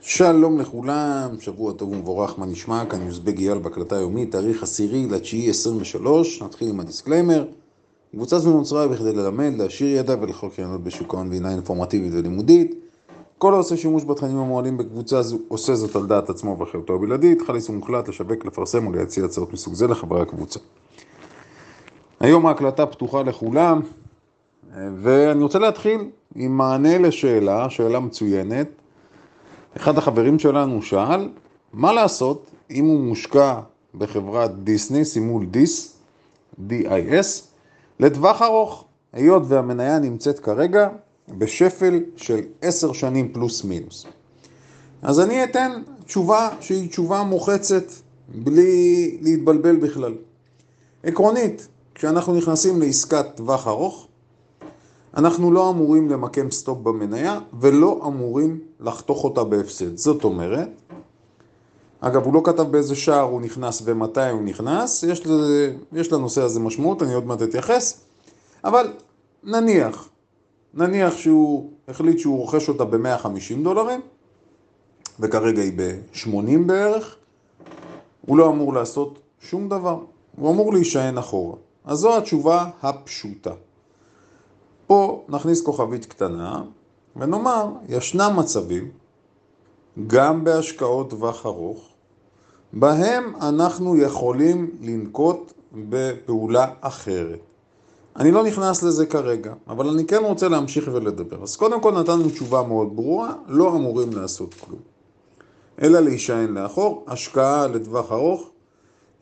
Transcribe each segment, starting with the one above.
שלום לכולם, שבוע טוב ומבורך, מה נשמע? כאן יוזבג אייל בהקלטה היומית, תאריך עשירי לתשיעי 23, נתחיל עם ה disclaimer. קבוצה זו נוצרה בכדי ללמד, להעשיר ידע ולחוק קריינות בשוק ההון והינה אינפורמטיבית ולימודית. כל העושה שימוש בתכנים המועלים בקבוצה זו עושה זאת על דעת עצמו ואחריותו הבלעדית, חל איסור מוחלט לשווק, לפרסם ולהציע הצעות מסוג זה לחברי הקבוצה. היום ההקלטה פתוחה לכולם, ואני רוצה להתחיל עם מענה לשאלה, שאלה מצוינת. אחד החברים שלנו שאל, מה לעשות אם הוא מושקע בחברת דיסני, שימו דיס, D-I-S, לטווח ארוך, היות והמניה נמצאת כרגע בשפל של עשר שנים פלוס מינוס. אז אני אתן תשובה שהיא תשובה מוחצת, בלי להתבלבל בכלל. עקרונית, כשאנחנו נכנסים לעסקת טווח ארוך, אנחנו לא אמורים למקם סטופ במניה ולא אמורים לחתוך אותה בהפסד. זאת אומרת, אגב, הוא לא כתב באיזה שער הוא נכנס ומתי הוא נכנס, יש, לזה, יש לנושא הזה משמעות, אני עוד מעט אתייחס, אבל נניח, נניח שהוא החליט שהוא רוכש אותה ב-150 דולרים, וכרגע היא ב-80 בערך, הוא לא אמור לעשות שום דבר, הוא אמור להישען אחורה. אז זו התשובה הפשוטה. פה נכניס כוכבית קטנה ונאמר, ישנם מצבים, גם בהשקעות טווח ארוך, בהם אנחנו יכולים לנקוט בפעולה אחרת. אני לא נכנס לזה כרגע, אבל אני כן רוצה להמשיך ולדבר. אז קודם כל נתנו תשובה מאוד ברורה, לא אמורים לעשות כלום. אלא להישען לאחור, השקעה לטווח ארוך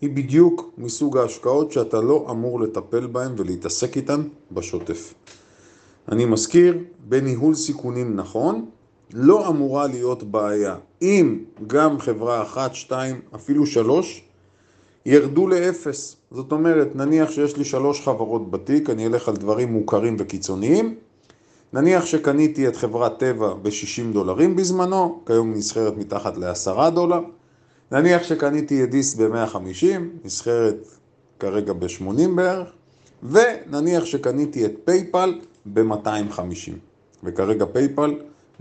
היא בדיוק מסוג ההשקעות שאתה לא אמור לטפל בהן ולהתעסק איתן בשוטף. אני מזכיר, בניהול סיכונים נכון, לא אמורה להיות בעיה. אם גם חברה אחת, שתיים, אפילו שלוש, ירדו לאפס. זאת אומרת, נניח שיש לי שלוש חברות בתיק, אני אלך על דברים מוכרים וקיצוניים. נניח שקניתי את חברת טבע ב-60 דולרים בזמנו, כיום נסחרת מתחת ל-10 דולר. נניח שקניתי את דיסני ב-150, נסחרת כרגע ב-80 בערך. ונניח שקניתי את פייפאל ב-250. וכרגע פייפאל,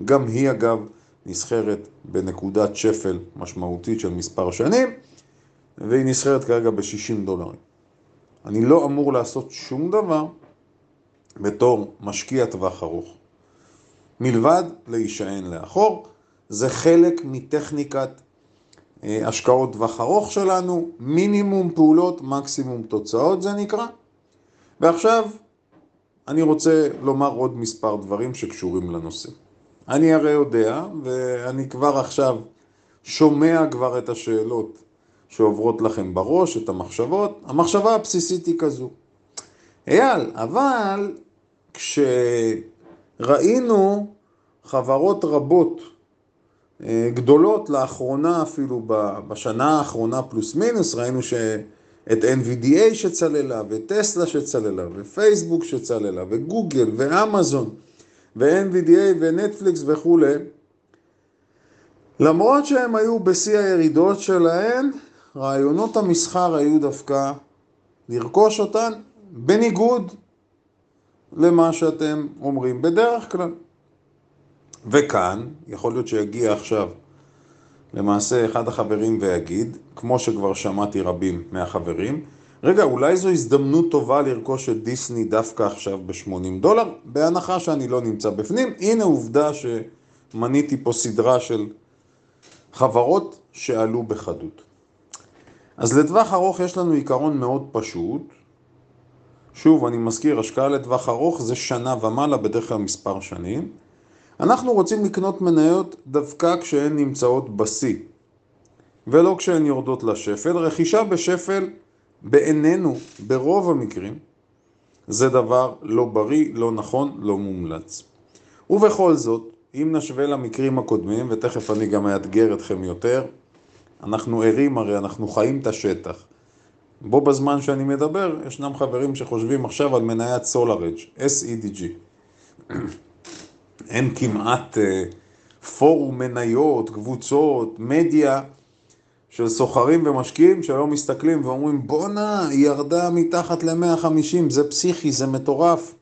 גם היא אגב נסחרת בנקודת שפל משמעותית של מספר שנים, והיא נסחרת כרגע ב-60 דולרים. אני לא אמור לעשות שום דבר בתור משקיע טווח ארוך. מלבד להישען לאחור, זה חלק מטכניקת אה, השקעות טווח ארוך שלנו, מינימום פעולות, מקסימום תוצאות זה נקרא. ועכשיו אני רוצה לומר עוד מספר דברים שקשורים לנושא. אני הרי יודע, ואני כבר עכשיו שומע כבר את השאלות שעוברות לכם בראש, את המחשבות. המחשבה הבסיסית היא כזו. אייל, אבל כשראינו חברות רבות, אה, גדולות לאחרונה אפילו, בשנה האחרונה פלוס מינוס, ראינו ש... את NVDA שצללה, וטסלה שצללה, ופייסבוק שצללה, וגוגל, ואמזון, ו-NVDA ונטפליקס וכולי, למרות שהם היו בשיא הירידות שלהם, רעיונות המסחר היו דווקא לרכוש אותן בניגוד למה שאתם אומרים בדרך כלל. וכאן, יכול להיות שיגיע עכשיו למעשה אחד החברים ויגיד, כמו שכבר שמעתי רבים מהחברים, רגע, אולי זו הזדמנות טובה לרכוש את דיסני דווקא עכשיו ב-80 דולר, בהנחה שאני לא נמצא בפנים. הנה עובדה שמניתי פה סדרה של חברות שעלו בחדות. אז לטווח ארוך יש לנו עיקרון מאוד פשוט. שוב, אני מזכיר, השקעה לטווח ארוך זה שנה ומעלה, בדרך כלל מספר שנים. אנחנו רוצים לקנות מניות דווקא כשהן נמצאות בשיא, ולא כשהן יורדות לשפל. רכישה בשפל בעינינו, ברוב המקרים, זה דבר לא בריא, לא נכון, לא מומלץ. ובכל זאת, אם נשווה למקרים הקודמים, ותכף אני גם אאתגר אתכם יותר, אנחנו ערים הרי, אנחנו חיים את השטח. בו בזמן שאני מדבר, ישנם חברים שחושבים עכשיו על מניית סולארג', SEDG. אין כמעט אה, פורום מניות, קבוצות, מדיה של סוחרים ומשקיעים שהיום מסתכלים ואומרים בואנה, היא ירדה מתחת ל-150, זה פסיכי, זה מטורף.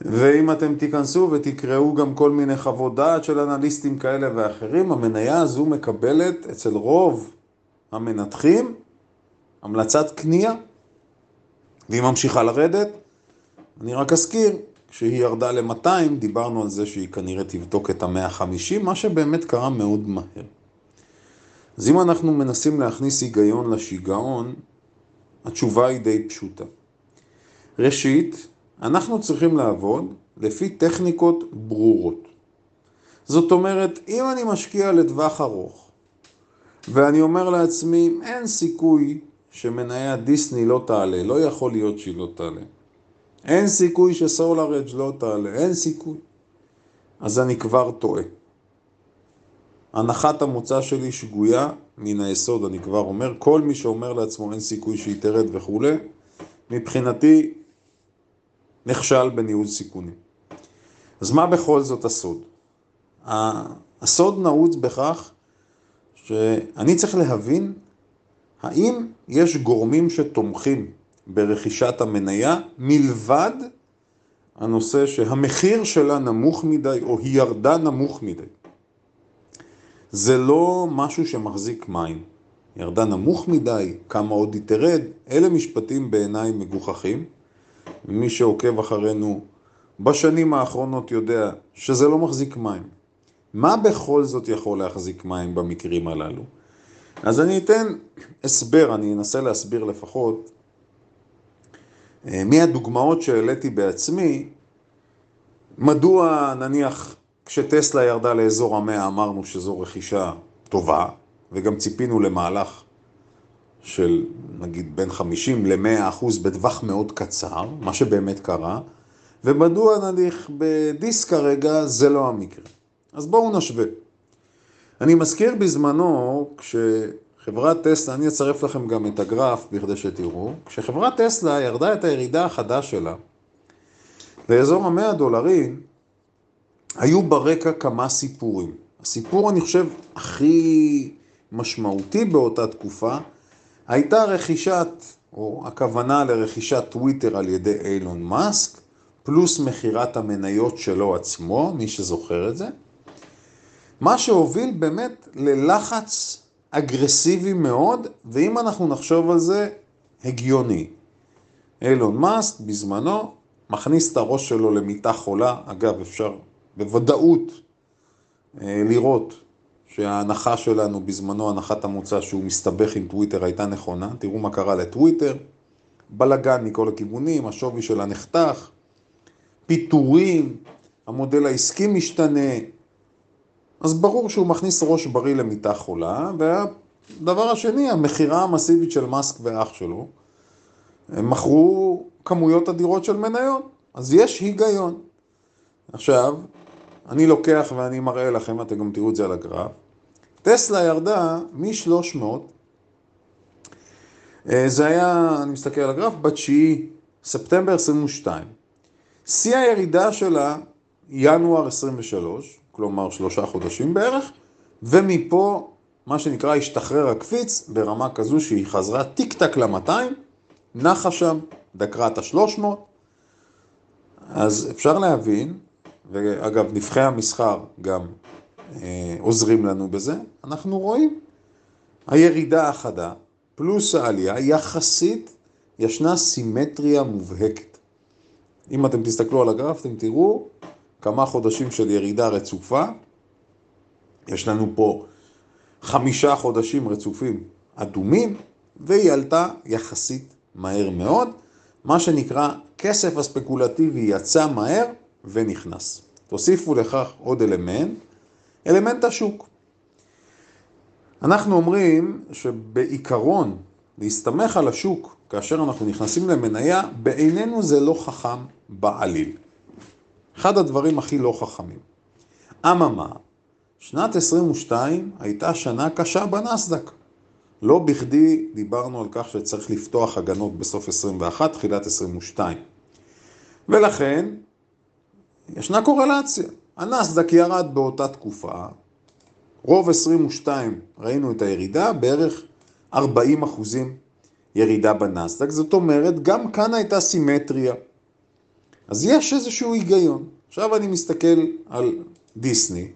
ואם אתם תיכנסו ותקראו גם כל מיני חוות דעת של אנליסטים כאלה ואחרים, המניה הזו מקבלת אצל רוב המנתחים המלצת קנייה, והיא ממשיכה לרדת. אני רק אזכיר, כשהיא ירדה ל-200, דיברנו על זה שהיא כנראה תבדוק את ה-150, מה שבאמת קרה מאוד מהר. אז אם אנחנו מנסים להכניס היגיון לשיגעון, התשובה היא די פשוטה. ראשית, אנחנו צריכים לעבוד לפי טכניקות ברורות. זאת אומרת, אם אני משקיע לטווח ארוך, ואני אומר לעצמי, אין סיכוי שמניה דיסני לא תעלה, לא יכול להיות שהיא לא תעלה. אין סיכוי שסולארג' לא תעלה, אין סיכוי. אז אני כבר טועה. הנחת המוצא שלי שגויה מן היסוד, אני כבר אומר, כל מי שאומר לעצמו אין סיכוי שהיא תרד וכולי, מבחינתי נכשל בניהול סיכונים. אז מה בכל זאת הסוד? הסוד נעוץ בכך שאני צריך להבין האם יש גורמים שתומכים ברכישת המניה מלבד הנושא שהמחיר שלה נמוך מדי או היא ירדה נמוך מדי. זה לא משהו שמחזיק מים. ירדה נמוך מדי, כמה עוד היא תרד, אלה משפטים בעיניי מגוחכים. מי שעוקב אחרינו בשנים האחרונות יודע שזה לא מחזיק מים. מה בכל זאת יכול להחזיק מים במקרים הללו? אז אני אתן הסבר, אני אנסה להסביר לפחות מהדוגמאות שהעליתי בעצמי, מדוע נניח כשטסלה ירדה לאזור המאה אמרנו שזו רכישה טובה, וגם ציפינו למהלך של נגיד בין 50 ל-100 אחוז בטווח מאוד קצר, מה שבאמת קרה, ומדוע נניח בדיסק כרגע זה לא המקרה. אז בואו נשווה. אני מזכיר בזמנו, כשחברת טסלה, אני אצרף לכם גם את הגרף בכדי שתראו, כשחברת טסלה ירדה את הירידה החדה שלה לאזור המאה דולרים, היו ברקע כמה סיפורים. הסיפור, אני חושב, הכי משמעותי באותה תקופה, הייתה רכישת, או הכוונה לרכישת טוויטר על ידי אילון מאסק, פלוס מכירת המניות שלו עצמו, מי שזוכר את זה. מה שהוביל באמת ללחץ אגרסיבי מאוד, ואם אנחנו נחשוב על זה, הגיוני. אילון מאסק בזמנו מכניס את הראש שלו למיטה חולה, אגב אפשר בוודאות אה, לראות שההנחה שלנו בזמנו, הנחת המוצא שהוא מסתבך עם טוויטר הייתה נכונה, תראו מה קרה לטוויטר, בלאגן מכל הכיוונים, השווי שלה נחתך, פיטורים, המודל העסקי משתנה, אז ברור שהוא מכניס ראש בריא למיטה חולה, והדבר השני, המכירה המסיבית של מאסק ואח שלו, הם מכרו כמויות אדירות של מניות, אז יש היגיון. עכשיו, אני לוקח ואני מראה לכם, אתם גם תראו את זה על הגרף, טסלה ירדה מ-300, אה, זה היה, אני מסתכל על הגרף, ב-9 ספטמבר 22. שיא הירידה שלה, ינואר 23, כלומר שלושה חודשים בערך, ומפה, מה שנקרא, השתחרר הקפיץ ברמה כזו שהיא חזרה טיק טק ל-200, נחה שם, דקרה את ה-300, אז אפשר להבין, ואגב, נבחי המסחר גם אה, עוזרים לנו בזה, אנחנו רואים הירידה החדה פלוס העלייה, יחסית ישנה סימטריה מובהקת. אם אתם תסתכלו על הגרף, אתם תראו כמה חודשים של ירידה רצופה. יש לנו פה חמישה חודשים רצופים אדומים, והיא עלתה יחסית מהר מאוד. מה שנקרא, כסף הספקולטיבי יצא מהר ונכנס. תוסיפו לכך עוד אלמנט, אלמנט השוק. אנחנו אומרים שבעיקרון, להסתמך על השוק כאשר אנחנו נכנסים למניה, בעינינו זה לא חכם בעליל. אחד הדברים הכי לא חכמים. אממה, שנת 22 הייתה שנה קשה בנסדק. לא בכדי דיברנו על כך שצריך לפתוח הגנות בסוף 21, תחילת 22. ולכן, ישנה קורלציה. הנסדק ירד באותה תקופה, רוב 22 ראינו את הירידה, בערך 40 אחוזים ירידה בנסדק, זאת אומרת, גם כאן הייתה סימטריה. אז יש איזשהו היגיון. עכשיו אני מסתכל על דיסני,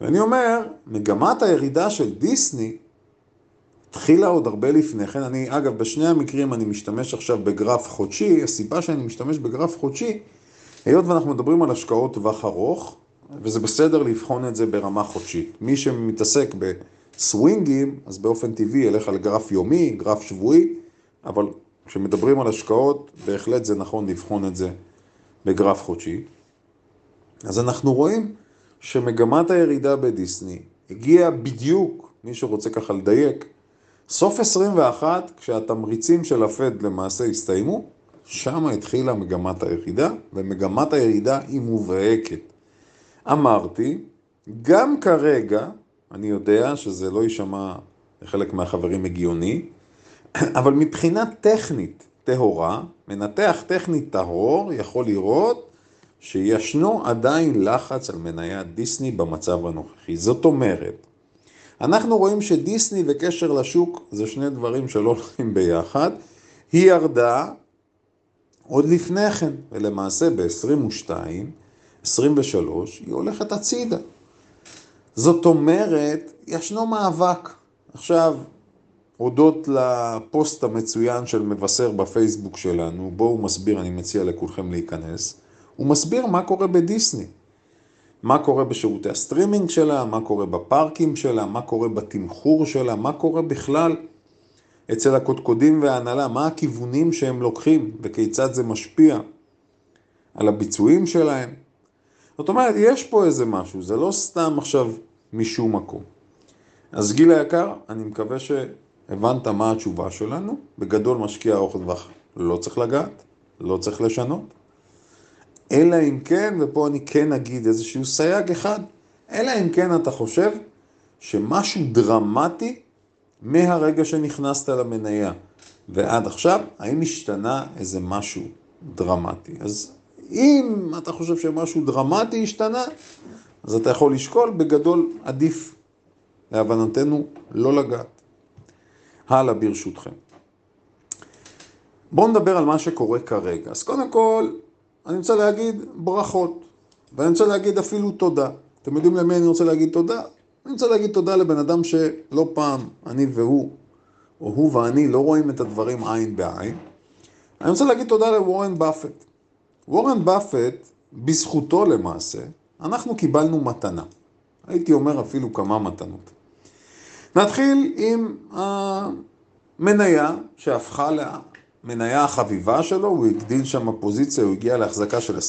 ואני אומר, מגמת הירידה של דיסני התחילה עוד הרבה לפני כן. אני, אגב, בשני המקרים אני משתמש עכשיו בגרף חודשי. הסיבה שאני משתמש בגרף חודשי, היות ואנחנו מדברים על השקעות טווח ארוך, וזה בסדר לבחון את זה ברמה חודשית. מי שמתעסק בסווינגים, אז באופן טבעי ילך על גרף יומי, גרף שבועי, אבל כשמדברים על השקעות, בהחלט זה נכון לבחון את זה בגרף חודשי. אז אנחנו רואים שמגמת הירידה בדיסני הגיעה בדיוק, מי שרוצה ככה לדייק, סוף 21, כשהתמריצים של הפד למעשה הסתיימו, שם התחילה מגמת הירידה, ומגמת הירידה היא מובהקת. אמרתי, גם כרגע, אני יודע שזה לא יישמע לחלק מהחברים הגיוני, אבל מבחינה טכנית טהורה, מנתח טכנית טהור יכול לראות שישנו עדיין לחץ על מניית דיסני במצב הנוכחי. זאת אומרת, אנחנו רואים שדיסני וקשר לשוק זה שני דברים שלא הולכים ביחד. היא ירדה עוד לפני כן, ולמעשה ב-22, 23, היא הולכת הצידה. זאת אומרת, ישנו מאבק. עכשיו, הודות לפוסט המצוין של מבשר בפייסבוק שלנו, בו הוא מסביר, אני מציע לכולכם להיכנס, הוא מסביר מה קורה בדיסני. מה קורה בשירותי הסטרימינג שלה, מה קורה בפארקים שלה, מה קורה בתמחור שלה, מה קורה בכלל אצל הקודקודים וההנהלה, מה הכיוונים שהם לוקחים וכיצד זה משפיע על הביצועים שלהם. זאת אומרת, יש פה איזה משהו, זה לא סתם עכשיו משום מקום. אז גיל היקר, אני מקווה שהבנת מה התשובה שלנו. בגדול משקיע ארוך טווח לא צריך לגעת, לא צריך לשנות. אלא אם כן, ופה אני כן אגיד איזשהו סייג אחד, אלא אם כן אתה חושב שמשהו דרמטי מהרגע שנכנסת למניה ועד עכשיו, האם השתנה איזה משהו דרמטי. אז אם אתה חושב שמשהו דרמטי השתנה, אז אתה יכול לשקול, בגדול עדיף להבנתנו לא לגעת. הלאה ברשותכם. בואו נדבר על מה שקורה כרגע. אז קודם כל, אני רוצה להגיד ברכות, ואני רוצה להגיד אפילו תודה. אתם יודעים למי אני רוצה להגיד תודה? אני רוצה להגיד תודה לבן אדם שלא פעם אני והוא, או הוא ואני, לא רואים את הדברים עין בעין. אני רוצה להגיד תודה לוורן באפט. וורן באפט, בזכותו למעשה, אנחנו קיבלנו מתנה. הייתי אומר אפילו כמה מתנות. נתחיל עם המניה שהפכה המניה החביבה שלו, הוא הגדיל שם פוזיציה, הוא הגיע להחזקה של 20-25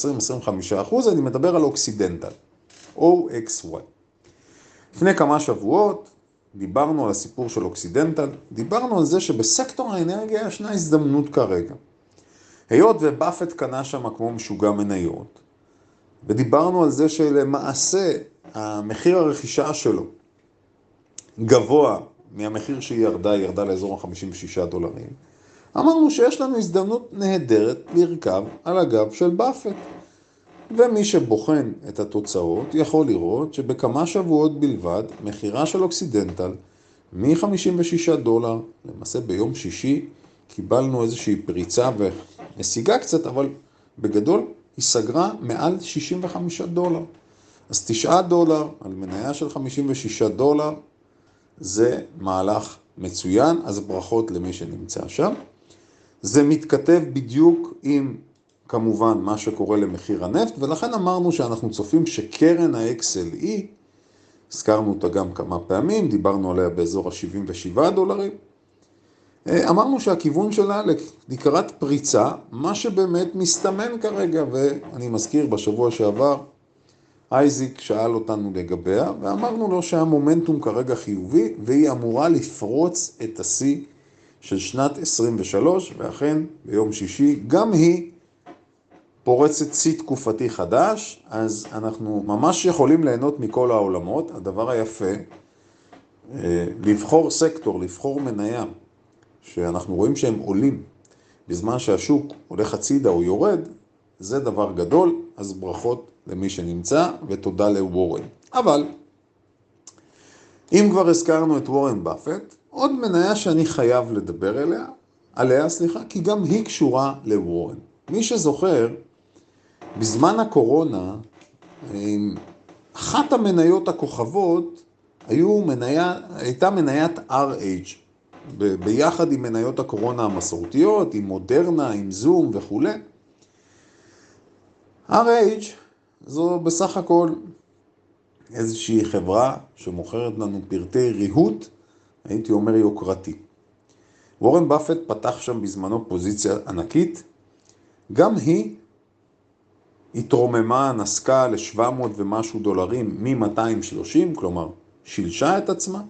אחוז, אני מדבר על אוקסידנטל, OXY. לפני כמה שבועות דיברנו על הסיפור של אוקסידנטל, דיברנו על זה שבסקטור האנרגיה ישנה הזדמנות כרגע. היות ובאפט קנה שם כמו משוגע מניות, ודיברנו על זה שלמעשה המחיר הרכישה שלו גבוה מהמחיר שהיא ירדה, היא ירדה לאזור ה-56 דולרים. אמרנו שיש לנו הזדמנות נהדרת לרכב על הגב של באפט. ומי שבוחן את התוצאות יכול לראות שבכמה שבועות בלבד מחירה של אוקסידנטל מ-56 דולר, למעשה ביום שישי קיבלנו איזושהי פריצה ונסיגה קצת, אבל בגדול היא סגרה מעל 65 דולר. אז 9 דולר על מניה של 56 דולר זה מהלך מצוין, אז ברכות למי שנמצא שם. זה מתכתב בדיוק עם כמובן מה שקורה למחיר הנפט, ולכן אמרנו שאנחנו צופים שקרן ה-XLE, הזכרנו אותה גם כמה פעמים, דיברנו עליה באזור ה-77 דולרים, אה, אמרנו שהכיוון שלה לקראת פריצה, מה שבאמת מסתמן כרגע, ואני מזכיר בשבוע שעבר, אייזיק שאל אותנו לגביה, ואמרנו לו שהמומנטום כרגע חיובי, והיא אמורה לפרוץ את השיא של שנת 23, ואכן ביום שישי גם היא פורצת שיא תקופתי חדש, אז אנחנו ממש יכולים ליהנות מכל העולמות. הדבר היפה, אה, לבחור סקטור, לבחור מניה, שאנחנו רואים שהם עולים בזמן שהשוק הולך הצידה או יורד, זה דבר גדול, אז ברכות למי שנמצא ותודה לוורן. אבל אם כבר הזכרנו את וורן באפט, עוד מניה שאני חייב לדבר עליה, עליה, סליחה, כי גם היא קשורה לוורן. מי שזוכר, בזמן הקורונה, אחת המניות הכוכבות היו מניה, הייתה מניית RH, ב, ביחד עם מניות הקורונה המסורתיות, עם מודרנה, עם זום וכולי. RH זו בסך הכל איזושהי חברה שמוכרת לנו פרטי ריהוט, הייתי אומר יוקרתי. וורן באפט פתח שם בזמנו פוזיציה ענקית, גם היא התרוממה, נסקה ל-700 ומשהו דולרים מ-230, כלומר שילשה את עצמה,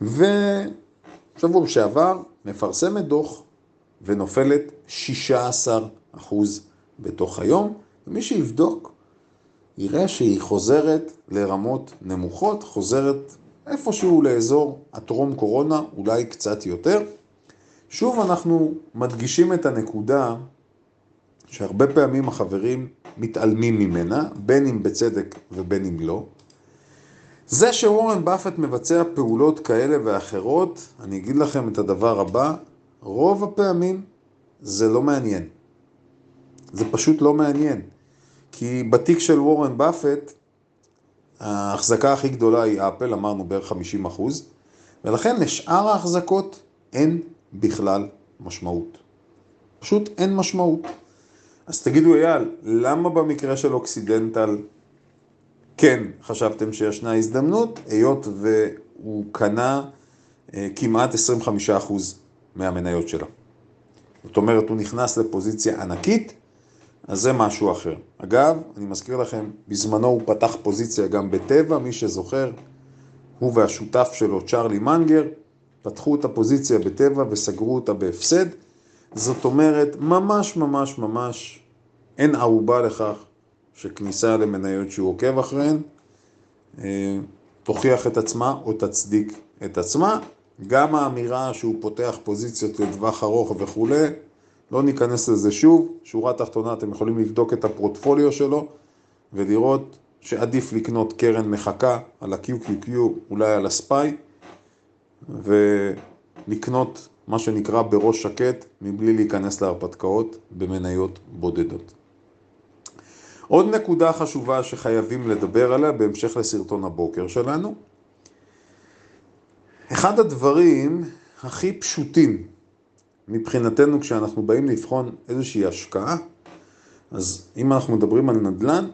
ושבוע שעבר מפרסמת דוח ונופלת 16 בתוך היום, ומי שיבדוק יראה שהיא חוזרת לרמות נמוכות, חוזרת איפשהו לאזור הטרום קורונה, אולי קצת יותר. שוב אנחנו מדגישים את הנקודה שהרבה פעמים החברים מתעלמים ממנה, בין אם בצדק ובין אם לא. זה שוורן באפט מבצע פעולות כאלה ואחרות, אני אגיד לכם את הדבר הבא, רוב הפעמים זה לא מעניין. זה פשוט לא מעניין. כי בתיק של וורן באפט, ההחזקה הכי גדולה היא אפל, אמרנו בערך 50 אחוז, ולכן לשאר ההחזקות אין בכלל משמעות. פשוט אין משמעות. אז תגידו אייל, למה במקרה של אוקסידנטל כן חשבתם שישנה הזדמנות, היות והוא קנה אה, כמעט 25% מהמניות שלה. זאת אומרת, הוא נכנס לפוזיציה ענקית, אז זה משהו אחר. אגב, אני מזכיר לכם, בזמנו הוא פתח פוזיציה גם בטבע, מי שזוכר, הוא והשותף שלו, צ'רלי מנגר, פתחו את הפוזיציה בטבע וסגרו אותה בהפסד. זאת אומרת, ממש ממש ממש אין ערובה לכך שכניסה למניות שהוא עוקב אחריהן אה, תוכיח את עצמה או תצדיק את עצמה. גם האמירה שהוא פותח פוזיציות לטווח ארוך וכולי, לא ניכנס לזה שוב. שורה תחתונה, אתם יכולים לבדוק את הפרוטפוליו שלו ולראות שעדיף לקנות קרן מחכה על ה-QQQ, אולי על הספיי, ולקנות מה שנקרא בראש שקט, מבלי להיכנס להרפתקאות במניות בודדות. עוד נקודה חשובה שחייבים לדבר עליה בהמשך לסרטון הבוקר שלנו. אחד הדברים הכי פשוטים מבחינתנו כשאנחנו באים לבחון איזושהי השקעה, אז אם אנחנו מדברים על נדל"ן,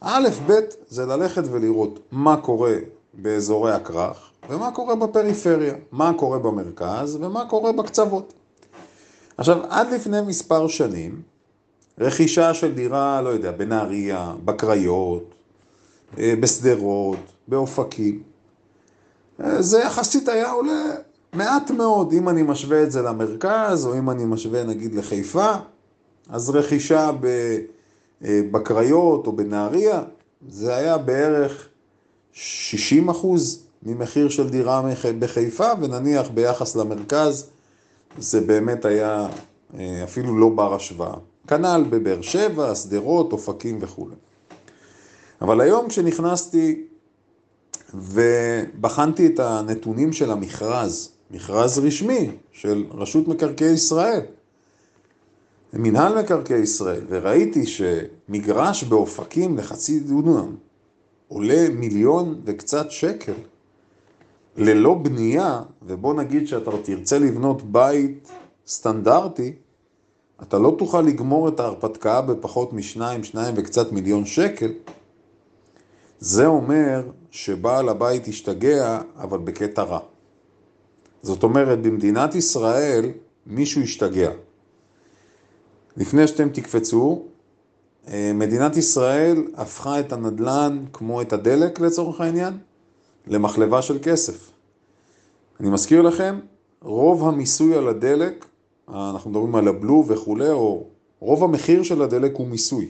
א', ב', זה ללכת ולראות מה קורה באזורי הכרך ומה קורה בפריפריה, מה קורה במרכז ומה קורה בקצוות. עכשיו, עד לפני מספר שנים, רכישה של דירה, לא יודע, בנהריה, בקריות, אה, בשדרות, באופקים, אה, זה יחסית היה עולה מעט מאוד, אם אני משווה את זה למרכז, או אם אני משווה נגיד לחיפה, אז רכישה אה, בקריות או בנהריה, זה היה בערך 60 אחוז ממחיר של דירה בחיפה, ונניח ביחס למרכז, זה באמת היה אפילו לא בר השוואה. כנ"ל בבאר שבע, שדרות, אופקים וכו'. אבל היום כשנכנסתי ובחנתי את הנתונים של המכרז, מכרז רשמי של רשות מקרקעי ישראל, מנהל מקרקעי ישראל, וראיתי שמגרש באופקים לחצי דונם עולה מיליון וקצת שקל, ללא בנייה, ובוא נגיד שאתה תרצה לבנות בית סטנדרטי, אתה לא תוכל לגמור את ההרפתקה בפחות משניים, שניים וקצת מיליון שקל. זה אומר שבעל הבית השתגע, אבל בקטע רע. זאת אומרת, במדינת ישראל מישהו השתגע. לפני שאתם תקפצו, אה, מדינת ישראל הפכה את הנדל"ן, כמו את הדלק לצורך העניין, למחלבה של כסף. אני מזכיר לכם, רוב המיסוי על הדלק אנחנו מדברים על הבלו וכולי, או רוב המחיר של הדלק הוא מיסוי.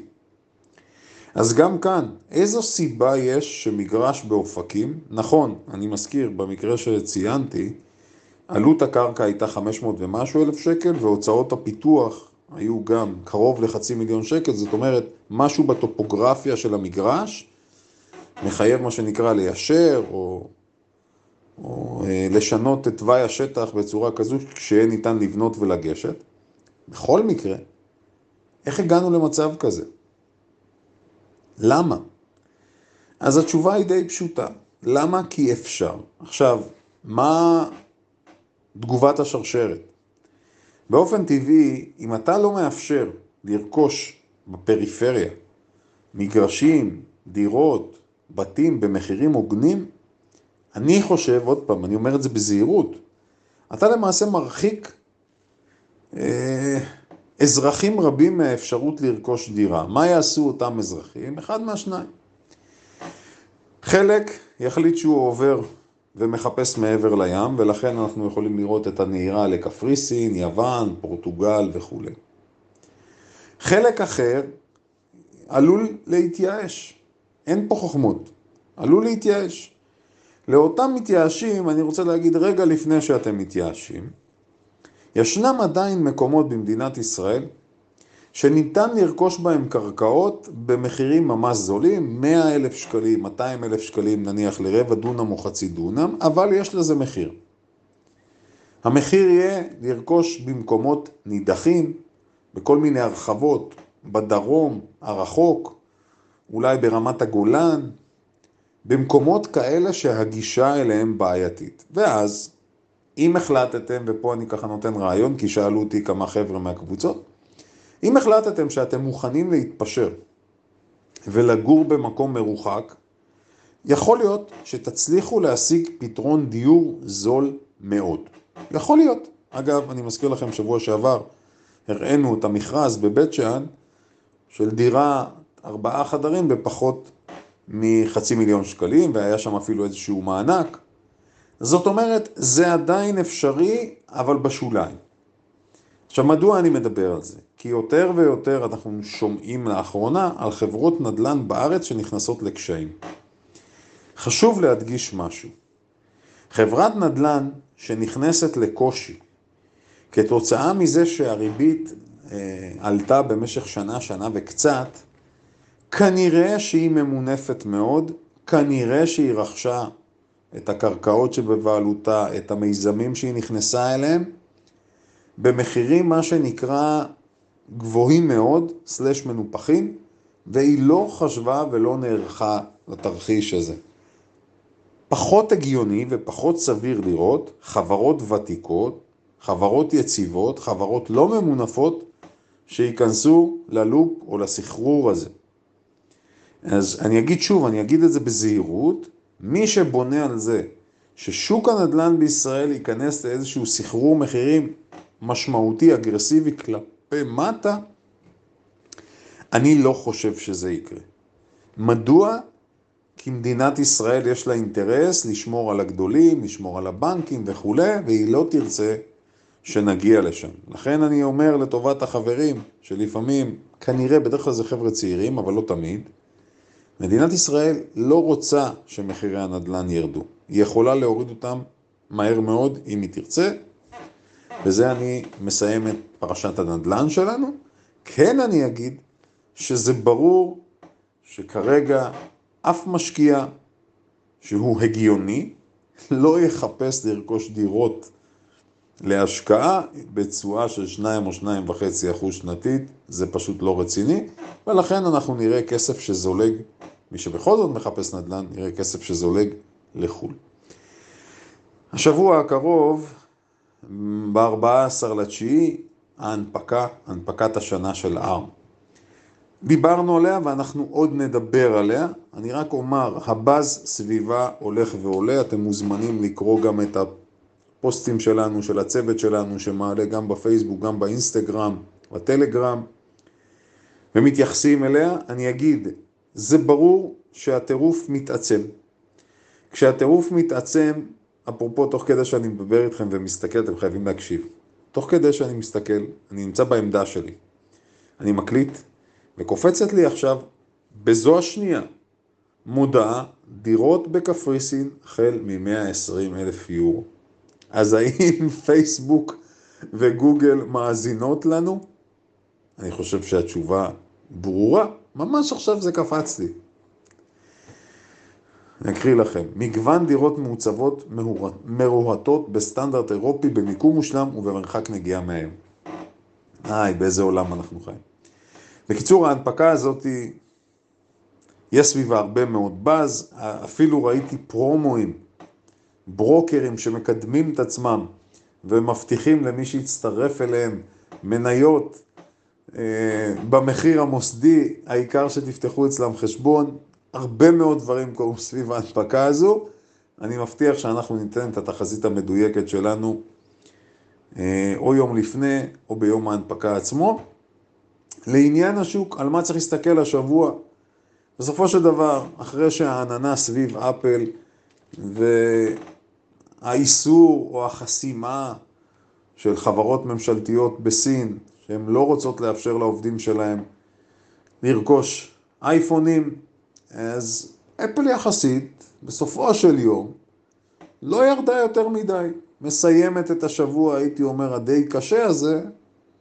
אז גם כאן, איזו סיבה יש שמגרש באופקים, נכון, אני מזכיר, במקרה שציינתי, עלות הקרקע הייתה 500 ומשהו אלף שקל, והוצאות הפיתוח היו גם קרוב לחצי מיליון שקל, זאת אומרת, משהו בטופוגרפיה של המגרש מחייב מה שנקרא ליישר, או או אה, לשנות את תוואי השטח בצורה כזו שיהיה ניתן לבנות ולגשת. בכל מקרה, איך הגענו למצב כזה? למה? אז התשובה היא די פשוטה. למה? כי אפשר. עכשיו, מה תגובת השרשרת? באופן טבעי, אם אתה לא מאפשר לרכוש בפריפריה מגרשים, דירות, בתים במחירים הוגנים, אני חושב, עוד פעם, אני אומר את זה בזהירות, אתה למעשה מרחיק אה, אזרחים רבים מהאפשרות לרכוש דירה. מה יעשו אותם אזרחים? אחד מהשניים. חלק יחליט שהוא עובר ומחפש מעבר לים, ולכן אנחנו יכולים לראות את הנהירה לקפריסין, יוון, פורטוגל וכו'. חלק אחר עלול להתייאש. אין פה חוכמות. עלול להתייאש. לאותם מתייאשים, אני רוצה להגיד רגע לפני שאתם מתייאשים, ישנם עדיין מקומות במדינת ישראל שניתן לרכוש בהם קרקעות במחירים ממש זולים, 100 אלף שקלים, 200 אלף שקלים נניח לרבע דונם או חצי דונם, אבל יש לזה מחיר. המחיר יהיה לרכוש במקומות נידחים, בכל מיני הרחבות, בדרום הרחוק, אולי ברמת הגולן, במקומות כאלה שהגישה אליהם בעייתית. ואז, אם החלטתם, ופה אני ככה נותן רעיון, כי שאלו אותי כמה חבר'ה מהקבוצות, אם החלטתם שאתם מוכנים להתפשר ולגור במקום מרוחק, יכול להיות שתצליחו להשיג פתרון דיור זול מאוד. יכול להיות. אגב, אני מזכיר לכם, שבוע שעבר הראינו את המכרז בבית שאן של דירה ארבעה חדרים בפחות מחצי מיליון שקלים, והיה שם אפילו איזשהו מענק. זאת אומרת, זה עדיין אפשרי, אבל בשוליים. עכשיו, מדוע אני מדבר על זה? כי יותר ויותר אנחנו שומעים לאחרונה על חברות נדל"ן בארץ שנכנסות לקשיים. חשוב להדגיש משהו. חברת נדל"ן שנכנסת לקושי כתוצאה מזה שהריבית אה, עלתה במשך שנה, שנה וקצת, כנראה שהיא ממונפת מאוד, כנראה שהיא רכשה את הקרקעות שבבעלותה, את המיזמים שהיא נכנסה אליהם, במחירים מה שנקרא גבוהים מאוד, סלש מנופחים, והיא לא חשבה ולא נערכה לתרחיש הזה. פחות הגיוני ופחות סביר לראות חברות ותיקות, חברות יציבות, חברות לא ממונפות, שייכנסו ללופ או לסחרור הזה. אז אני אגיד שוב, אני אגיד את זה בזהירות, מי שבונה על זה ששוק הנדל"ן בישראל ייכנס לאיזשהו סחרור מחירים משמעותי, אגרסיבי כלפי מטה, אני לא חושב שזה יקרה. מדוע? כי מדינת ישראל יש לה אינטרס לשמור על הגדולים, לשמור על הבנקים וכולי, והיא לא תרצה שנגיע לשם. לכן אני אומר לטובת החברים, שלפעמים, כנראה, בדרך כלל זה חבר'ה צעירים, אבל לא תמיד, מדינת ישראל לא רוצה שמחירי הנדל"ן ירדו. היא יכולה להוריד אותם מהר מאוד אם היא תרצה. בזה אני מסיים את פרשת הנדל"ן שלנו. כן אני אגיד שזה ברור שכרגע אף משקיע שהוא הגיוני לא יחפש לרכוש דירות להשקעה בתשואה של 2 או 2.5 אחוז שנתית, זה פשוט לא רציני, ולכן אנחנו נראה כסף שזולג, מי שבכל זאת מחפש נדל"ן, נראה כסף שזולג לחו"ל. השבוע הקרוב, ב-14 לתשיעי, ההנפקה, הנפקת השנה של ARM. דיברנו עליה ואנחנו עוד נדבר עליה. אני רק אומר, הבאז סביבה הולך ועולה, אתם מוזמנים לקרוא גם את הפוסטים שלנו, של הצוות שלנו, שמעלה גם בפייסבוק, גם באינסטגרם, בטלגרם, ומתייחסים אליה. אני אגיד, זה ברור שהטירוף מתעצם. כשהטירוף מתעצם, אפרופו תוך כדי שאני מדבר איתכם ומסתכל, אתם חייבים להקשיב. תוך כדי שאני מסתכל, אני נמצא בעמדה שלי. אני מקליט, וקופצת לי עכשיו, בזו השנייה, מודעה, דירות בקפריסין החל מ-120 אלף יורו. אז האם פייסבוק וגוגל מאזינות לנו? אני חושב שהתשובה ברורה, ממש עכשיו זה קפץ לי. אני אקריא לכם, מגוון דירות מעוצבות מרוהטות בסטנדרט אירופי במיקום מושלם ובמרחק נגיעה מהם. איי, באיזה עולם אנחנו חיים. בקיצור, ההנפקה הזאת היא, יש סביבה הרבה מאוד באז, אפילו ראיתי פרומואים, ברוקרים שמקדמים את עצמם ומבטיחים למי שיצטרף אליהם מניות אה, במחיר המוסדי, העיקר שתפתחו אצלם חשבון, הרבה מאוד דברים קורים סביב ההנפקה הזו. אני מבטיח שאנחנו ניתן את התחזית המדויקת שלנו אה, או יום לפני או ביום ההנפקה עצמו. לעניין השוק, על מה צריך להסתכל השבוע? בסופו של דבר, אחרי שהעננה סביב אפל והאיסור או החסימה של חברות ממשלתיות בסין, שהן לא רוצות לאפשר לעובדים שלהם לרכוש אייפונים, אז אפל יחסית, בסופו של יום, לא ירדה יותר מדי. מסיימת את השבוע, הייתי אומר, הדי קשה הזה,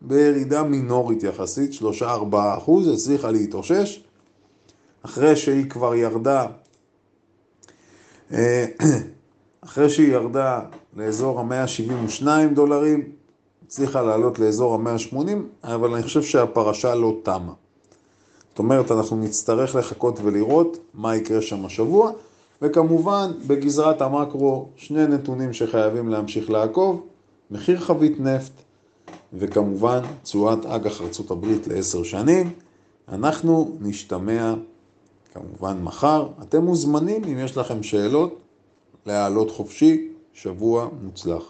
בירידה מינורית יחסית, 3-4 אחוז, הצליחה להתאושש, אחרי שהיא כבר ירדה, אה, אחרי שהיא ירדה לאזור ה-172 דולרים, הצליחה לעלות לאזור ה-180, אבל אני חושב שהפרשה לא תמה. זאת אומרת, אנחנו נצטרך לחכות ולראות מה יקרה שם השבוע, וכמובן, בגזרת המקרו, שני נתונים שחייבים להמשיך לעקוב, מחיר חבית נפט, וכמובן, תשואת אג"ח הברית לעשר שנים. אנחנו נשתמע כמובן מחר. אתם מוזמנים, אם יש לכם שאלות, להעלות חופשי. שבוע מוצלח.